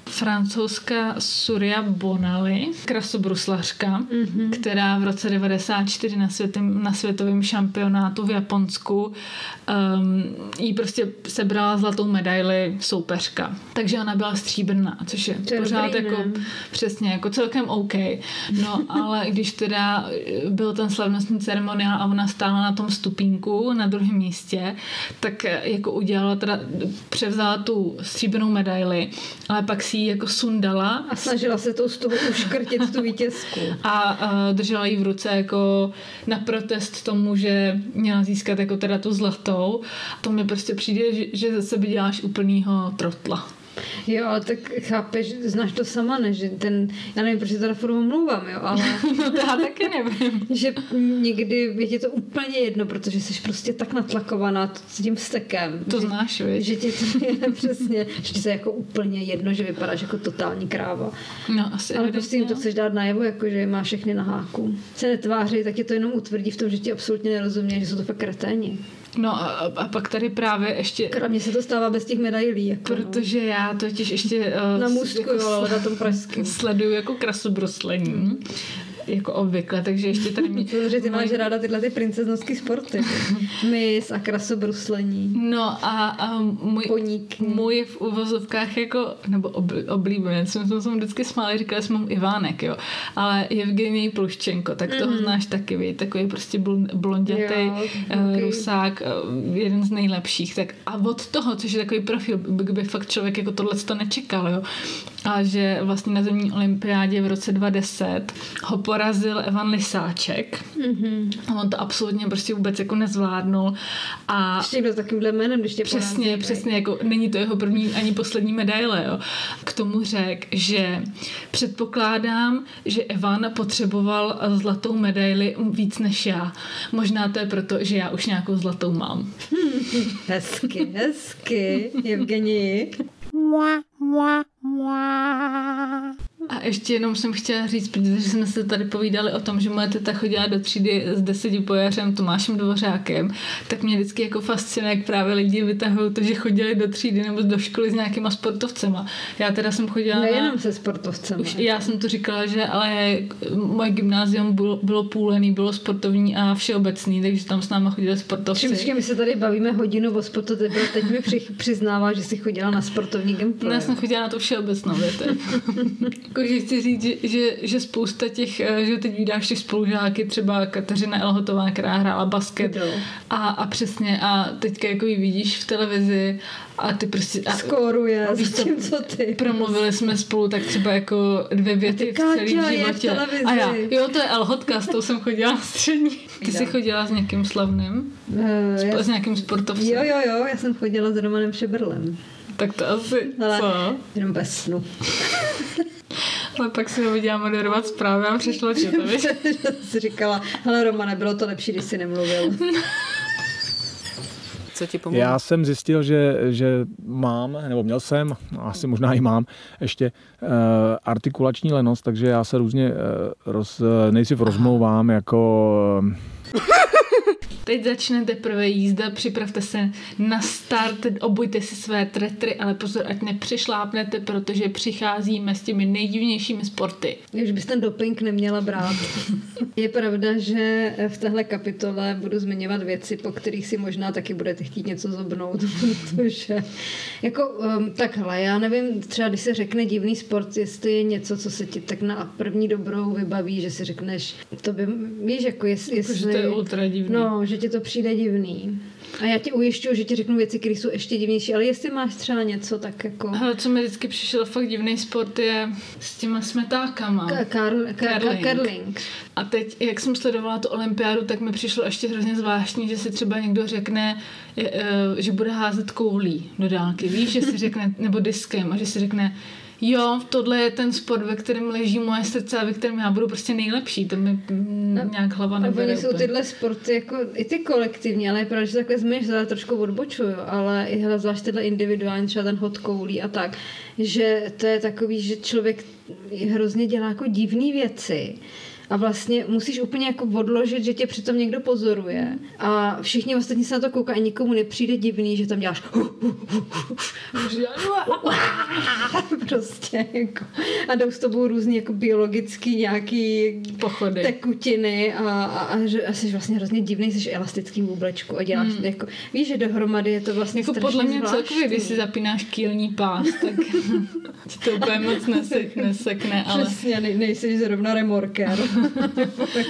[SPEAKER 1] francouzská Surya Bonali, krasobruslařka, mm-hmm. která v roce 94 na, světém, na světovém šampionátu v Japonsku um, jí prostě sebrala zlatou medaili soupeřka. Takže ona byla stříbrná, což je,
[SPEAKER 2] To
[SPEAKER 1] pořád
[SPEAKER 2] dobrý,
[SPEAKER 1] jako
[SPEAKER 2] ne?
[SPEAKER 1] přesně jako celkem OK. No ale když teda byl ten slavnostní ceremoniál a ona stála na tom stupínku na druhém místě, tak jako udělala teda, převzala tu stříbrnou medaili, ale pak si ji jako sundala
[SPEAKER 2] A snažila se tou stuhu uškrtit tu vítězku.
[SPEAKER 1] a, a držela ji v ruce jako na protest tomu, že měla získat jako teda tu zlatou. To mi prostě přijde, že, že ze sebe děláš úplnýho trotla.
[SPEAKER 2] Jo, ale tak chápeš, znáš to sama, ne? Že ten, já nevím, proč se teda furt omlouvám, jo, ale
[SPEAKER 1] No to já taky nevím.
[SPEAKER 2] že někdy je ti to úplně jedno, protože jsi prostě tak natlakovaná s tím stekem.
[SPEAKER 1] To
[SPEAKER 2] že,
[SPEAKER 1] znáš, viď?
[SPEAKER 2] Že ti to je přesně, že ti je jako úplně jedno, že vypadáš jako totální kráva.
[SPEAKER 1] No asi
[SPEAKER 2] Ale prostě jim to
[SPEAKER 1] evidentně,
[SPEAKER 2] chceš dát najevo, jako že má všechny na háku. Se netváří, tak tě to jenom utvrdí v tom, že ti absolutně nerozumí, že jsou to fakt kreténi.
[SPEAKER 1] No a, a pak tady právě ještě,
[SPEAKER 2] Mně se to stává bez těch medailí. Jako, no.
[SPEAKER 1] protože já totiž ještě uh,
[SPEAKER 2] Na můstku, jo, ale na tom pražském.
[SPEAKER 1] sleduju jako krasobruslení, jako obvykle, takže ještě tady mě...
[SPEAKER 2] Protože ty máš ráda tyhle ty princeznovské sporty. Mys a krasobruslení.
[SPEAKER 1] No a, a můj,
[SPEAKER 2] Poníky.
[SPEAKER 1] můj v uvozovkách jako, nebo ob, oblíbenec, jsem, jsem, vždycky smáli, říkala jsem mu Ivánek, jo, ale Evgenij Pluščenko, tak toho znáš taky, vy, takový prostě blond, blondětý
[SPEAKER 2] Jo,
[SPEAKER 1] uh,
[SPEAKER 2] ok.
[SPEAKER 1] rusák, uh, jeden z nejlepších, tak a od toho, což je takový profil, by, by fakt člověk jako tohle to nečekal, jo, a že vlastně na zemní olympiádě v roce 2010 ho porazil Evan Lisáček
[SPEAKER 2] Mhm.
[SPEAKER 1] a on to absolutně prostě vůbec jako nezvládnul a
[SPEAKER 2] Ještě někdo s takovýmhle jménem, když tě
[SPEAKER 1] Přesně,
[SPEAKER 2] porazí,
[SPEAKER 1] přesně, jako není to jeho první ani poslední medaile, jo. K tomu řek, že předpokládám, že Evan potřeboval zlatou medaili víc než já. Možná to je proto, že já už nějakou zlatou mám.
[SPEAKER 2] Hezky, hezky, Evgenii.
[SPEAKER 1] A ještě jenom jsem chtěla říct, protože jsme se tady povídali o tom, že moje teta chodila do třídy s deseti pojařem Tomášem Dvořákem, tak mě vždycky jako fascinuje, jak právě lidi vytahují to, že chodili do třídy nebo do školy s nějakýma sportovcema. Já teda jsem chodila na...
[SPEAKER 2] Nejenom se sportovcem.
[SPEAKER 1] Už já jsem to říkala, že ale moje gymnázium bylo, bylo půlený, bylo sportovní a všeobecný, takže tam s náma chodili sportovci.
[SPEAKER 2] Počkej, my se tady bavíme hodinu o sportu, teď, mi při, přiznává, že jsi chodila na sportovní
[SPEAKER 1] No,
[SPEAKER 2] gameplay.
[SPEAKER 1] Já jsem chodila na to všeobecnou, víte. Jakože chci říct, že, že, že, spousta těch, eh, že teď vydáš těch spolužáky, třeba Kateřina Elhotová, která hrála basket. A, a přesně, a teďka jako ji vidíš v televizi a ty prostě... A,
[SPEAKER 2] Skóruje,
[SPEAKER 1] víš co,
[SPEAKER 2] s tím, co ty.
[SPEAKER 1] Promluvili jsme spolu tak třeba jako dvě věty v celém
[SPEAKER 2] v
[SPEAKER 1] životě.
[SPEAKER 2] televizi.
[SPEAKER 1] a já, jo, to je Elhotka, s tou jsem chodila na střední. Ty jsi chodila s někým slavným?
[SPEAKER 2] Uh, já,
[SPEAKER 1] S nějakým sportovcem?
[SPEAKER 2] jo, jo, jo, já jsem chodila s Romanem Šebrlem.
[SPEAKER 1] Tak to asi,
[SPEAKER 2] Ale
[SPEAKER 1] co?
[SPEAKER 2] jenom bez snu.
[SPEAKER 1] Ale pak si neviděla moderovat zprávy a přišlo ti to, víš?
[SPEAKER 2] jsi říkala, hele Roma, nebylo to lepší, když jsi nemluvil.
[SPEAKER 6] Co ti pomohlo?
[SPEAKER 8] Já jsem zjistil, že, že mám, nebo měl jsem, no, asi možná i mám, ještě uh, artikulační lenost, takže já se různě uh, roz, uh, nejdřív rozmlouvám jako uh,
[SPEAKER 1] Teď začne teprve jízda, připravte se na start, obujte si své tretry, ale pozor, ať nepřišlápnete, protože přicházíme s těmi nejdivnějšími sporty.
[SPEAKER 2] Už bys ten doping neměla brát. Je pravda, že v téhle kapitole budu zmiňovat věci, po kterých si možná taky budete chtít něco zobnout, protože jako um, takhle, já nevím, třeba když se řekne divný sport, jestli je něco, co se ti tak na první dobrou vybaví, že si řekneš, to by, víš, jako jestli...
[SPEAKER 1] Jako, že to je ultra divný.
[SPEAKER 2] No, že ti to přijde divný. A já ti ujišťuju, že ti řeknu věci, které jsou ještě divnější, ale jestli máš třeba něco, tak jako...
[SPEAKER 1] Ale co mi vždycky přišel fakt divný sport je s těma smetákama.
[SPEAKER 2] Ka- karl- ka- ka- curling.
[SPEAKER 1] A teď, jak jsem sledovala tu olympiádu, tak mi přišlo ještě hrozně zvláštní, že si třeba někdo řekne, eh, že bude házet koulí do dálky, víš, že si řekne, nebo diskem, a že si řekne, jo, tohle je ten sport, ve kterém leží moje srdce a ve kterém já budu prostě nejlepší. To mi mm, nějak hlava nebere
[SPEAKER 2] oni jsou
[SPEAKER 1] úplně.
[SPEAKER 2] tyhle sporty jako i ty kolektivní, ale je pravda, že takhle zmiňuješ, ale trošku odbočuju, ale i hele, zvlášť tyhle individuální, třeba ten hod koulí a tak, že to je takový, že člověk hrozně dělá jako divné věci a vlastně musíš úplně jako odložit, že tě přitom někdo pozoruje a všichni ostatní se na to koukají a nikomu nepřijde divný, že tam děláš prostě jako a jdou s tobou různý jako biologický nějaký
[SPEAKER 1] Pochody.
[SPEAKER 2] tekutiny a, a, a, že, a jsi vlastně hrozně divný, jsi elastickým vůblečku a děláš hmm. jako, víš, že dohromady je to vlastně
[SPEAKER 1] Jako podle mě
[SPEAKER 2] zvláštní.
[SPEAKER 1] celkově, když si zapínáš kýlní pás, tak to úplně moc nesek, nesekne, ale...
[SPEAKER 2] Přesně, ne, nejsi zrovna remorker.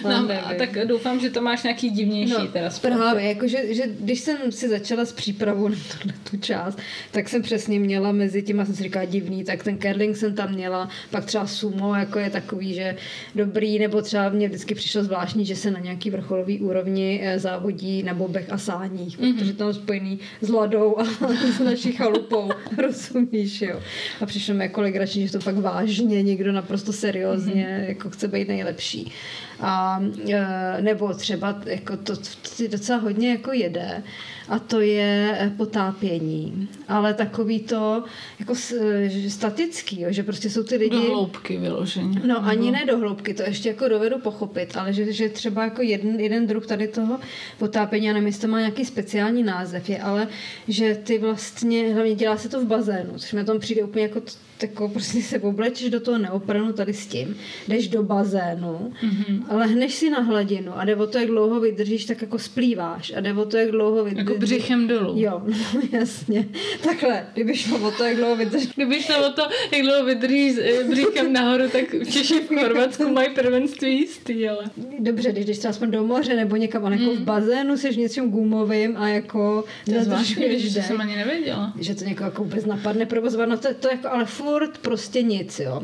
[SPEAKER 1] No, a tak doufám, že to máš nějaký divnější
[SPEAKER 2] No,
[SPEAKER 1] teda
[SPEAKER 2] právě, jakože, že když jsem si začala s přípravou na tuhle tu část, tak jsem přesně měla mezi tím, já jsem si říkala divný, tak ten curling jsem tam měla, pak třeba sumo, jako je takový, že dobrý, nebo třeba mě vždycky přišlo zvláštní, že se na nějaký vrcholový úrovni eh, závodí na bobech a sáních, mm-hmm. protože tam spojený s ladou a s naší chalupou, rozumíš, jo. A přišlo mi jako legrační, že to fakt vážně, někdo naprosto seriózně, mm-hmm. jako chce být nejlepší. energy A e, nebo třeba jako to, to, to docela hodně jako jede a to je e, potápění. Ale takový to jako e, statický, jo, že prostě jsou ty lidi...
[SPEAKER 1] Do hloubky vyloženě.
[SPEAKER 2] No ani ne do hloubky, to ještě jako dovedu pochopit, ale že, že třeba jako jeden, jeden druh tady toho potápění, já nevím, jestli to má nějaký speciální název, je ale, že ty vlastně, hlavně dělá se to v bazénu, což mi tom přijde úplně jako, t- jako prostě se oblečeš do toho neopranu tady s tím, jdeš do bazénu, mm-hmm. Lehneš si na hladinu a jde o to, jak dlouho vydržíš, tak jako splýváš a jde o to, jak dlouho vydržíš.
[SPEAKER 1] Jako břichem dolů.
[SPEAKER 2] Jo, no, jasně. Takhle, kdyby šlo o to, jak dlouho vydržíš.
[SPEAKER 1] Kdyby šlo o to, jak dlouho vydrží s eh, bříchem nahoru, tak Češi v Chorvatsku mají prvenství jistý, ale...
[SPEAKER 2] Dobře, když jdeš třeba aspoň do moře nebo někam, ale jako v bazénu jsi v něčem gumovým a jako
[SPEAKER 1] To je zvláštní, že jsem ani nevěděla.
[SPEAKER 2] že to někoho jako vůbec napadne provozovat, no to, to jako, ale furt prostě nic, jo.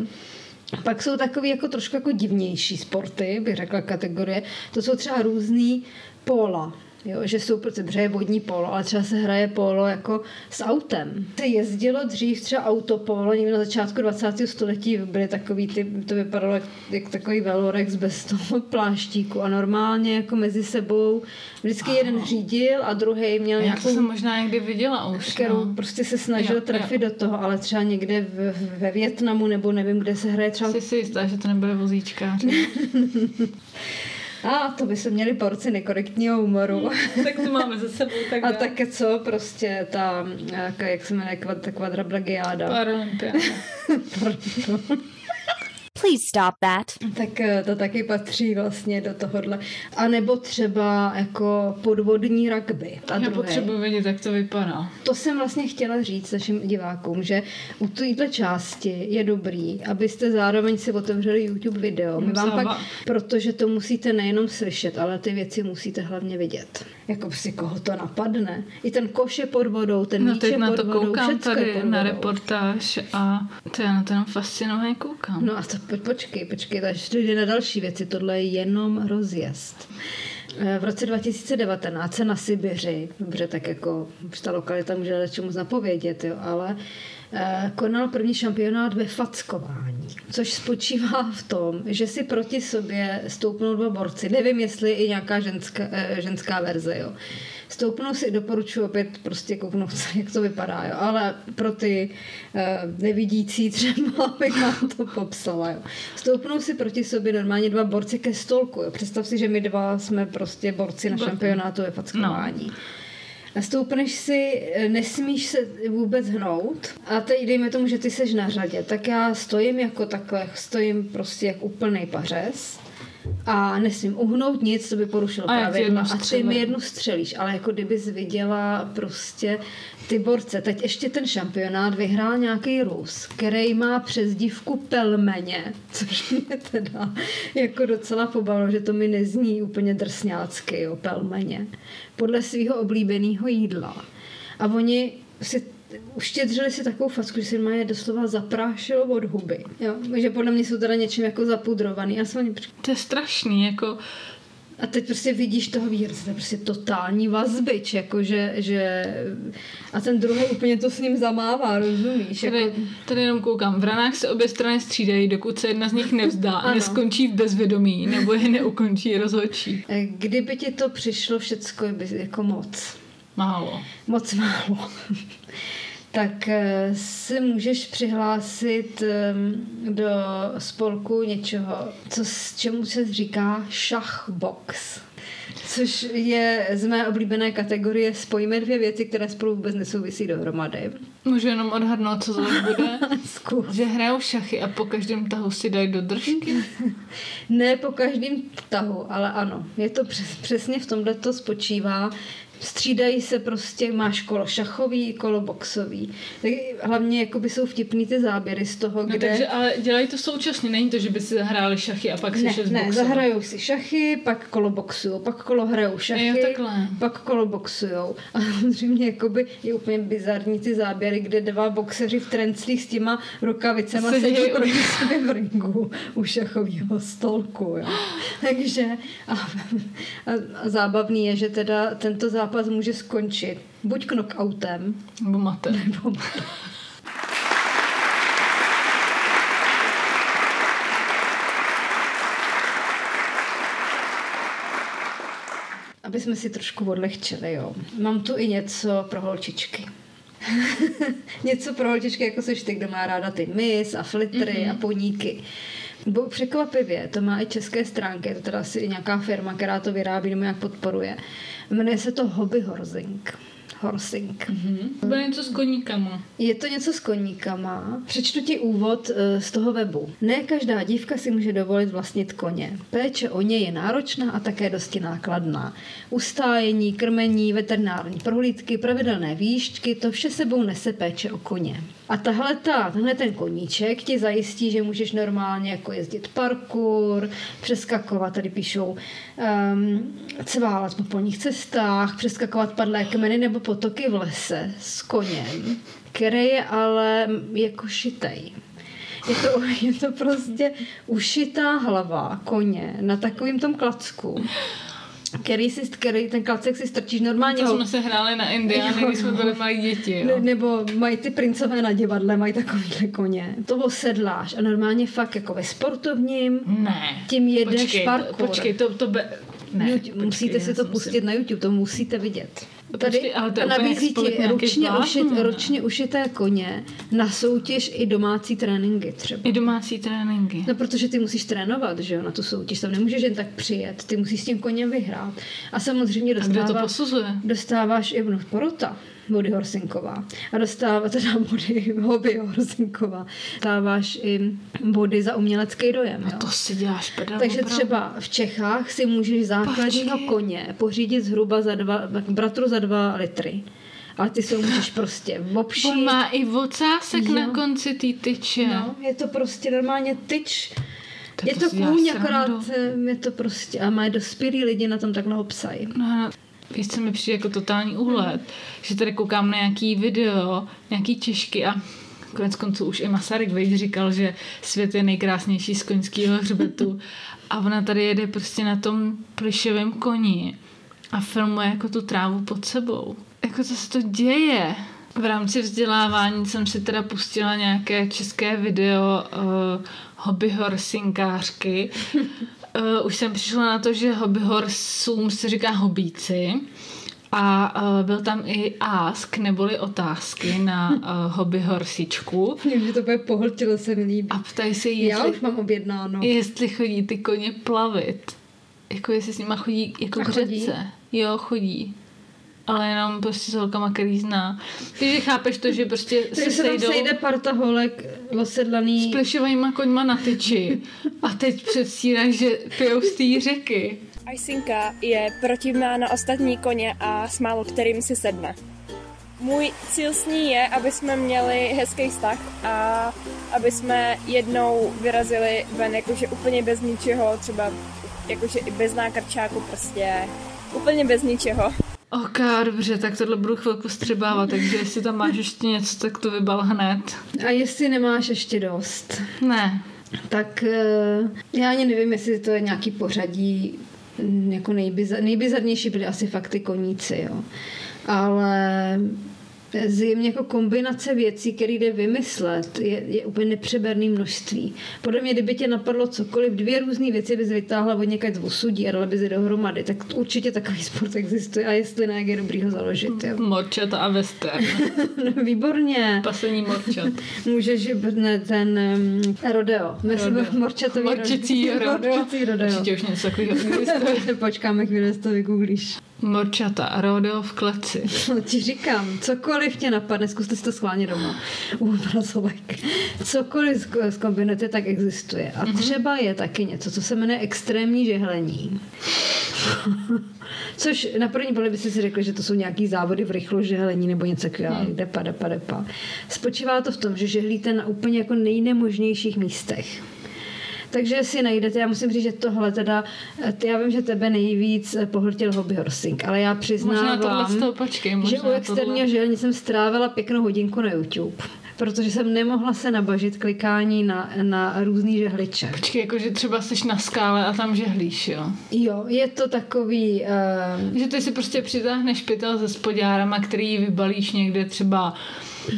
[SPEAKER 2] Pak jsou takový jako trošku jako divnější sporty, bych řekla kategorie. To jsou třeba různý póla. Jo, že jsou, protože dobře je vodní polo, ale třeba se hraje polo jako s autem. Se jezdilo dřív třeba autopolo, někdy na začátku 20. století byly takový ty, to vypadalo jak, jak takový velorex bez toho pláštíku a normálně jako mezi sebou vždycky jeden řídil a druhý měl
[SPEAKER 1] Já
[SPEAKER 2] nějakou
[SPEAKER 1] jsem možná někdy viděla už.
[SPEAKER 2] kterou
[SPEAKER 1] No.
[SPEAKER 2] prostě se snažil
[SPEAKER 1] Jo,
[SPEAKER 2] trefit do toho, ale třeba někde v, ve Větnamu nebo nevím, kde se hraje třeba...
[SPEAKER 1] Jsi si jistá, že to nebyly vozíčkáři.
[SPEAKER 2] A to by se měli porci nekorektního humoru.
[SPEAKER 1] tak to máme za sebou, tak
[SPEAKER 2] A také co, prostě ta, jak, jak se jmenuje, ta quadrablagiáda.
[SPEAKER 1] Paralympiáda.
[SPEAKER 9] Please stop that.
[SPEAKER 2] Tak eh, to taky patří vlastně do tohohle. A nebo třeba jako podvodní rugby. A
[SPEAKER 1] Já potřebuji vědět, jak to vypadá.
[SPEAKER 2] To jsem vlastně chtěla říct našim divákům, že u této části je dobrý, abyste zároveň si otevřeli YouTube video. My vám pak, protože to musíte nejenom slyšet, ale ty věci musíte hlavně vidět. Jako si koho to napadne. I ten koš je pod vodou, ten
[SPEAKER 1] No
[SPEAKER 2] míč
[SPEAKER 1] teď
[SPEAKER 2] je
[SPEAKER 1] na
[SPEAKER 2] pod
[SPEAKER 1] to
[SPEAKER 2] vodou,
[SPEAKER 1] koukám
[SPEAKER 2] je
[SPEAKER 1] tady na reportáž a to já na to jenom fascinovaně koukám.
[SPEAKER 2] No a to po, počkej, počkej, to jde na další věci, tohle je jenom rozjezd. Eh, V roce 2019 se na Sibiři, dobře, tak jako už ta lokalita může čemu napovědět, jo, ale eh, konal první šampionát ve fackování, což spočívá v tom, že si proti sobě stoupnou dva borci. Nevím, jestli i nějaká ženská, eh, ženská verze, jo. Stoupnou si, doporučuji opět prostě kouknout se, jak to vypadá, jo. Ale pro ty uh, nevidící třeba bych vám to popsala, jo. Stoupnou si proti sobě normálně dva borci ke stolku, jo. Představ si, že my dva jsme prostě borci na šampionátu ve fackování. No. Nastoupneš si, nesmíš se vůbec hnout a teď dejme tomu, že ty seš na řadě, tak já stojím jako takhle, stojím prostě jak úplný pařez a nesmím uhnout nic, co by porušilo
[SPEAKER 1] A
[SPEAKER 2] pravidla a ty mi jednu střelíš, ale jako kdybys viděla prostě ty borce. Teď ještě ten šampionát vyhrál nějaký Rus, který má přezdívku Pelmeně, což mě teda jako docela pobavilo, že to mi nezní úplně drsňácky, jo, Pelmeně. Podle svého oblíbeného jídla. A oni si uštědřili si takovou facku, že si má je doslova zaprášilo od huby. Jo? Že podle mě jsou teda něčím jako zapudrovaný. Já jsem ani
[SPEAKER 1] To je strašný, jako
[SPEAKER 2] a teď prostě vidíš toho výherce, to je prostě totální vazbič, jako že, že a ten druhý úplně to s ním zamává, rozumíš? Jako,
[SPEAKER 1] Tady, tady jenom koukám, v ranách se obě strany střídají, dokud se jedna z nich nevzdá a neskončí v bezvědomí, nebo je neukončí rozhodčí.
[SPEAKER 2] eh, kdyby ti to přišlo všecko by- jako moc,
[SPEAKER 1] Málo.
[SPEAKER 2] moc málo, tak eh, si můžeš přihlásit em, do spolku něčeho, co, s čemu se říká šachbox. Což je z mé oblíbené kategorie spojíme dvě věci, které spolu vůbec nesouvisí dohromady.
[SPEAKER 1] Můžu jenom odhadnout, co to bude. Že hrajou šachy a po každém tahu si dají do držky.
[SPEAKER 2] Ne po každém tahu, ale ano. Je to přes, přesně v tomhle to spočívá. Střídají se prostě, máš kolo šachový, kolo boxový. Tak hlavně jakoby jsou vtipný ty záběry z toho,
[SPEAKER 1] No,
[SPEAKER 2] kde...
[SPEAKER 1] takže, ale dělají to současně, není to, že by si zahráli šachy a pak si
[SPEAKER 2] ne,
[SPEAKER 1] šli
[SPEAKER 2] ne,
[SPEAKER 1] zboxovat.
[SPEAKER 2] zahrajou si šachy, pak kolo boxujou, pak kolo hrajou šachy,
[SPEAKER 1] Jo, takhle.
[SPEAKER 2] pak kolo boxujou. A samozřejmě jakoby je úplně bizarní ty záběry, kde dva boxeři v trenclích s těma rukavicema
[SPEAKER 1] Sedí
[SPEAKER 2] sedí
[SPEAKER 1] u-
[SPEAKER 2] proti sobě v ringu u šachového stolku. Jo. Takže a, a, a zábavný je, že teda tento zápas může skončit buď knockoutem,
[SPEAKER 1] Nebo mate.
[SPEAKER 2] nebo aby jsme si trošku odlehčili, jo. Mám tu i něco pro holčičky. něco pro holčičky, jako seš ty, kdo má ráda ty mis a flitry mm-hmm. a poníky. Bo překvapivě, to má i české stránky, je to teda asi nějaká firma, která to vyrábí nebo nějak podporuje. Jmenuje se to Hobby Horsing. Horsing. Mm-hmm.
[SPEAKER 1] To bude něco s koníkama.
[SPEAKER 2] Je to něco s koníkama. Přečtu ti úvod eh, z toho webu. Ne každá dívka si může dovolit vlastnit koně. Péče o ně je náročná a také dosti nákladná. Ustájení, krmení, veterinární prohlídky, pravidelné výšťky, to vše sebou nese péče o koně. A tahle ta, tenhle ten koníček ti zajistí, že můžeš normálně jako jezdit parkour, přeskakovat, tady píšou, um, cválat po polních cestách, přeskakovat padlé kmeny nebo potoky v lese s koněm, který je ale jako šitej. Je to, je to prostě ušitá hlava koně na takovým tom klacku, který si, který, ten klacek si strčíš normálně.
[SPEAKER 1] To jsme se hráli na Indiány, když jsme byli malí děti.
[SPEAKER 2] ne,
[SPEAKER 1] Jo.
[SPEAKER 2] nebo mají ty princové na divadle, mají takovýhle koně. To osedláš a normálně fakt jako ve sportovním
[SPEAKER 1] Ne.
[SPEAKER 2] tím jedeš
[SPEAKER 1] počkej,
[SPEAKER 2] parkour.
[SPEAKER 1] Počkej, to, to be... Ne,
[SPEAKER 2] YouTube,
[SPEAKER 1] počkej,
[SPEAKER 2] musíte si to pustit
[SPEAKER 1] musím-
[SPEAKER 2] na YouTube, to musíte vidět.
[SPEAKER 1] Počkej, ale to
[SPEAKER 2] a nabízí ti ručně, ušit, ručně ušité koně na soutěž i domácí tréninky třeba.
[SPEAKER 1] I domácí tréninky.
[SPEAKER 2] No, protože ty musíš trénovat, že jo, na tu soutěž. Tam nemůžeš jen tak přijet, ty musíš s tím koněm vyhrát. A samozřejmě
[SPEAKER 1] A kdo to posuzuje?
[SPEAKER 2] dostáváš i no, porota. Body Horsinková. A dostává teda body hobby Horsinková. Dostáváš i body za umělecký dojem. Jo?
[SPEAKER 1] To si děláš pedal.
[SPEAKER 2] Takže
[SPEAKER 1] opravdu.
[SPEAKER 2] třeba v Čechách si můžeš základního
[SPEAKER 1] Počkej.
[SPEAKER 2] koně pořídit zhruba za dva, bratru za dva litry. Ale ty se můžeš prostě obšít.
[SPEAKER 1] On má i vocásek
[SPEAKER 2] Jo.
[SPEAKER 1] na konci té tyče.
[SPEAKER 2] No, je to prostě normálně tyč.
[SPEAKER 1] To
[SPEAKER 2] je
[SPEAKER 1] to
[SPEAKER 2] kůň, akorát eh, je to prostě, a mají dospělí lidi na tom takhle obsají.
[SPEAKER 1] No, no, víš, co mi přijde jako totální úhled, že tady koukám na nějaký video, nějaký Češky a konec konců už i Masaryk veď říkal, že svět je nejkrásnější z koňského hřbetu a ona tady jede prostě na tom plišovém koni a filmuje jako tu trávu pod sebou. Jako co se to děje? V rámci vzdělávání jsem si teda pustila nějaké české video uh, hobby horsinkářky. Uh, už jsem přišla na to, že hobby horsům se říká hobíci. A uh, byl tam i ask, neboli otázky na uh, hobby horsičku.
[SPEAKER 2] Vím, že to bude pohltilo, se mi líbí.
[SPEAKER 1] A ptají se jí,
[SPEAKER 2] Já
[SPEAKER 1] jestli,
[SPEAKER 2] už mám objednáno.
[SPEAKER 1] jestli chodí ty koně plavit. Jako jestli s nima chodí jako
[SPEAKER 2] A chodí?
[SPEAKER 1] řece. Jo, chodí. Ale jenom prostě s holkama, který zná. Takže chápeš to, že prostě se
[SPEAKER 2] Takže se tam
[SPEAKER 1] sejdou
[SPEAKER 2] sejde parta holek osedlaný.
[SPEAKER 1] s plešovýma koňma na tyči a teď předstírají, že pijou z té řeky.
[SPEAKER 10] Ajsinka je protivná na ostatní koně a s málo kterým si sedne. Můj cíl s ní je, aby jsme měli hezký vztah a aby jsme jednou vyrazili ven jakože úplně bez ničeho, třeba jakože i bez nákrčáku prostě, úplně bez ničeho.
[SPEAKER 1] Ok, dobře, tak tohle budu chvilku střebávat, takže jestli tam máš ještě něco, tak to vybal hned.
[SPEAKER 2] A jestli nemáš ještě dost,
[SPEAKER 1] Ne,
[SPEAKER 2] tak eh, já ani nevím, jestli to je nějaký pořadí mm, jako nejbiza, nejbizarnější byly asi fakt ty koníci, jo. Ale zjemně jako kombinace věcí, které jde vymyslet, je, je úplně nepřeberný množství. Podle mě, kdyby tě napadlo cokoliv, dvě různé věci bys vytáhla od někaď z osudí a dala bys je dohromady, tak určitě takový sport existuje a jestli ne, jak je dobrý ho založit. Jo.
[SPEAKER 1] morčata a western.
[SPEAKER 2] Výborně.
[SPEAKER 1] Pasení morčat.
[SPEAKER 2] Můžeš ne, ten um, rodeo. Myslím,
[SPEAKER 1] Rodeo.
[SPEAKER 2] morčatový
[SPEAKER 1] Morčicí
[SPEAKER 2] rodeo.
[SPEAKER 1] rodeo.
[SPEAKER 2] Morčicí rodeo.
[SPEAKER 1] Určitě už něco takového existuje.
[SPEAKER 2] Počkáme chvíli, jestli to vygooglíš.
[SPEAKER 1] Morčata a rodeo v kleci.
[SPEAKER 2] No, ti říkám, cokoliv tě napadne, zkuste si to schválně doma u obrazovek. Cokoliv zkombinujete, tak existuje. A třeba je taky něco, co se jmenuje extrémní žehlení. Což na první pohled byste si řekli, že to jsou nějaký závody v rychlo žehlení nebo něco takového. Hmm. Depa, depa, depa. Spočívá to v tom, že žehlíte na úplně jako nejnemožnějších místech. Takže si najdete, já musím říct, že tohle teda, eh, já vím, že tebe nejvíc eh, pohltil hobby horsing, ale já přiznávám,
[SPEAKER 1] Možná tohle z toho, počkej, možná
[SPEAKER 2] že u externího želení jsem strávila pěknou hodinku na YouTube, protože jsem nemohla se nabažit klikání na, na různý žehliče.
[SPEAKER 1] Počkej, jakože třeba jsi na skále a tam žehlíš, jo?
[SPEAKER 2] Jo, je to takový... Uh,
[SPEAKER 1] Že ty si prostě přitáhneš pytel se spodárama, který vybalíš někde třeba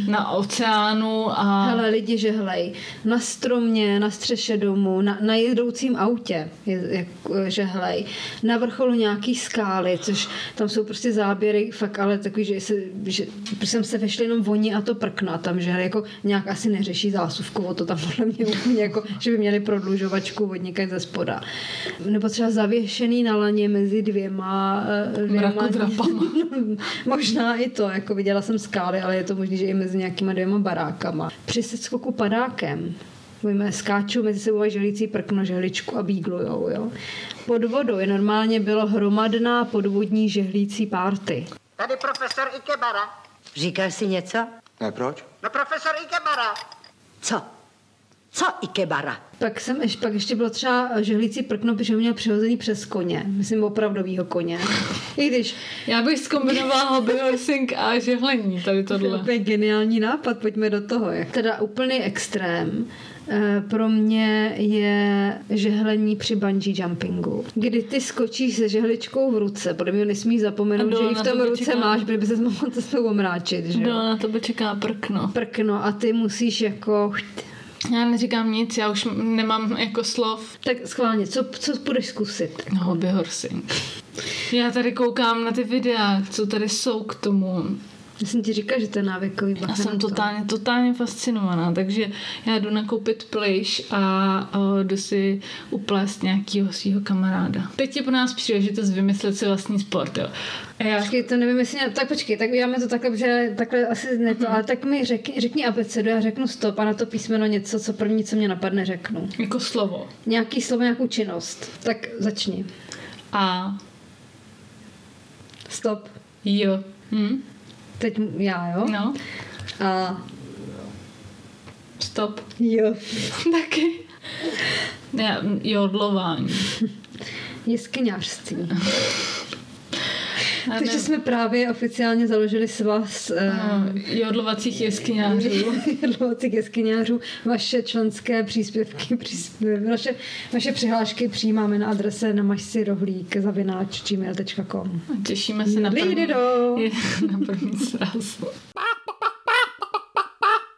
[SPEAKER 1] na oceánu a...
[SPEAKER 2] Hele, lidi žehlej na stromě, na střeše domu, na, na jedoucím autě je, eh, žehlej, na vrcholu nějaký skály, což tam jsou prostě záběry fakt, ale takový, že, se, že jsem se vešli jenom voní a to prkna tam, že jako nějak asi neřeší zásuvku, to tam podle mě úplně jako, že by měli prodlužovačku od někde ze spoda. Nebo třeba zavěšený na laně mezi dvěma, eh, dvěma
[SPEAKER 1] Mrakodrapama.
[SPEAKER 2] Možná i to, jako viděla jsem skály, ale je to možné, že i mezi nějakýma dvěma barákama. Při seskoku padákem Víme, skáčou mezi sebou a želící prkno, žehličku a bíglujou, jo. Pod vodou je normálně bylo hromadná podvodní žehlící párty.
[SPEAKER 11] Tady profesor Ikebara.
[SPEAKER 6] Říkáš si něco?
[SPEAKER 11] Ne, proč? No profesor Ikebara.
[SPEAKER 6] Co? Co Ikebara?
[SPEAKER 2] Pak jsem ještě, pak ještě bylo třeba žehlící prkno, protože měl přihozený přes koně. Myslím opravdovýho koně. I když
[SPEAKER 1] Já bych zkombinovala hobby horsing a žehlení, tady
[SPEAKER 2] to je
[SPEAKER 1] tohle.
[SPEAKER 2] geniální nápad, pojďme do toho. Jak. Teda úplný extrém eh, pro mě je žehlení při bungee jumpingu, kdy ty skočíš se žehličkou v ruce, podle mě nesmíš zapomenout, že ji v tom ruce
[SPEAKER 1] čeká-
[SPEAKER 2] máš, protože by se mohl cestou omráčit, že
[SPEAKER 1] Dole
[SPEAKER 2] jo?
[SPEAKER 1] na tebe čeká prkno.
[SPEAKER 2] Prkno a ty musíš jako...
[SPEAKER 1] Já neříkám nic, já už nemám jako slov.
[SPEAKER 2] Tak schválně, co, co budeš zkusit?
[SPEAKER 1] Hobby horsing. Já tady koukám na ty videa, co tady jsou k tomu.
[SPEAKER 2] Já jsem ti říkala, že to je návykový
[SPEAKER 1] Já jsem totálně, totálně fascinovaná, takže já jdu nakoupit plyš a uh, jdu si uplést nějakého svého kamaráda. Teď je po nás příležitost vymyslet si vlastní sport, jo. A já
[SPEAKER 2] Počkej, to nevím, jestli... Tak počkej, tak uděláme to takhle, že takhle asi ne to, ale tak mi řekni, řekni abecedu, já řeknu stop a na to písmeno něco, co první, co mě napadne, řeknu.
[SPEAKER 1] jako slovo.
[SPEAKER 2] Nějaký slovo, nějakou činnost. Tak začni.
[SPEAKER 1] A
[SPEAKER 2] Stop.
[SPEAKER 1] jo. Hm?
[SPEAKER 2] Teď já, jo?
[SPEAKER 1] No,
[SPEAKER 2] A
[SPEAKER 1] stop.
[SPEAKER 2] jo.
[SPEAKER 1] Taky. Já, jodlování.
[SPEAKER 2] Jeskyňářství.
[SPEAKER 1] Já
[SPEAKER 2] Takže jsme právě oficiálně založili svaz uh,
[SPEAKER 1] jodlovacích jeskyňářů.
[SPEAKER 2] jedlovacích jeskyňářů. Vaše členské příspěvky, příspěv, vaše, vaše přihlášky přijímáme na adrese na mašsi rohlík zavináč gmail.com.
[SPEAKER 1] Těšíme se na první, na první sraz.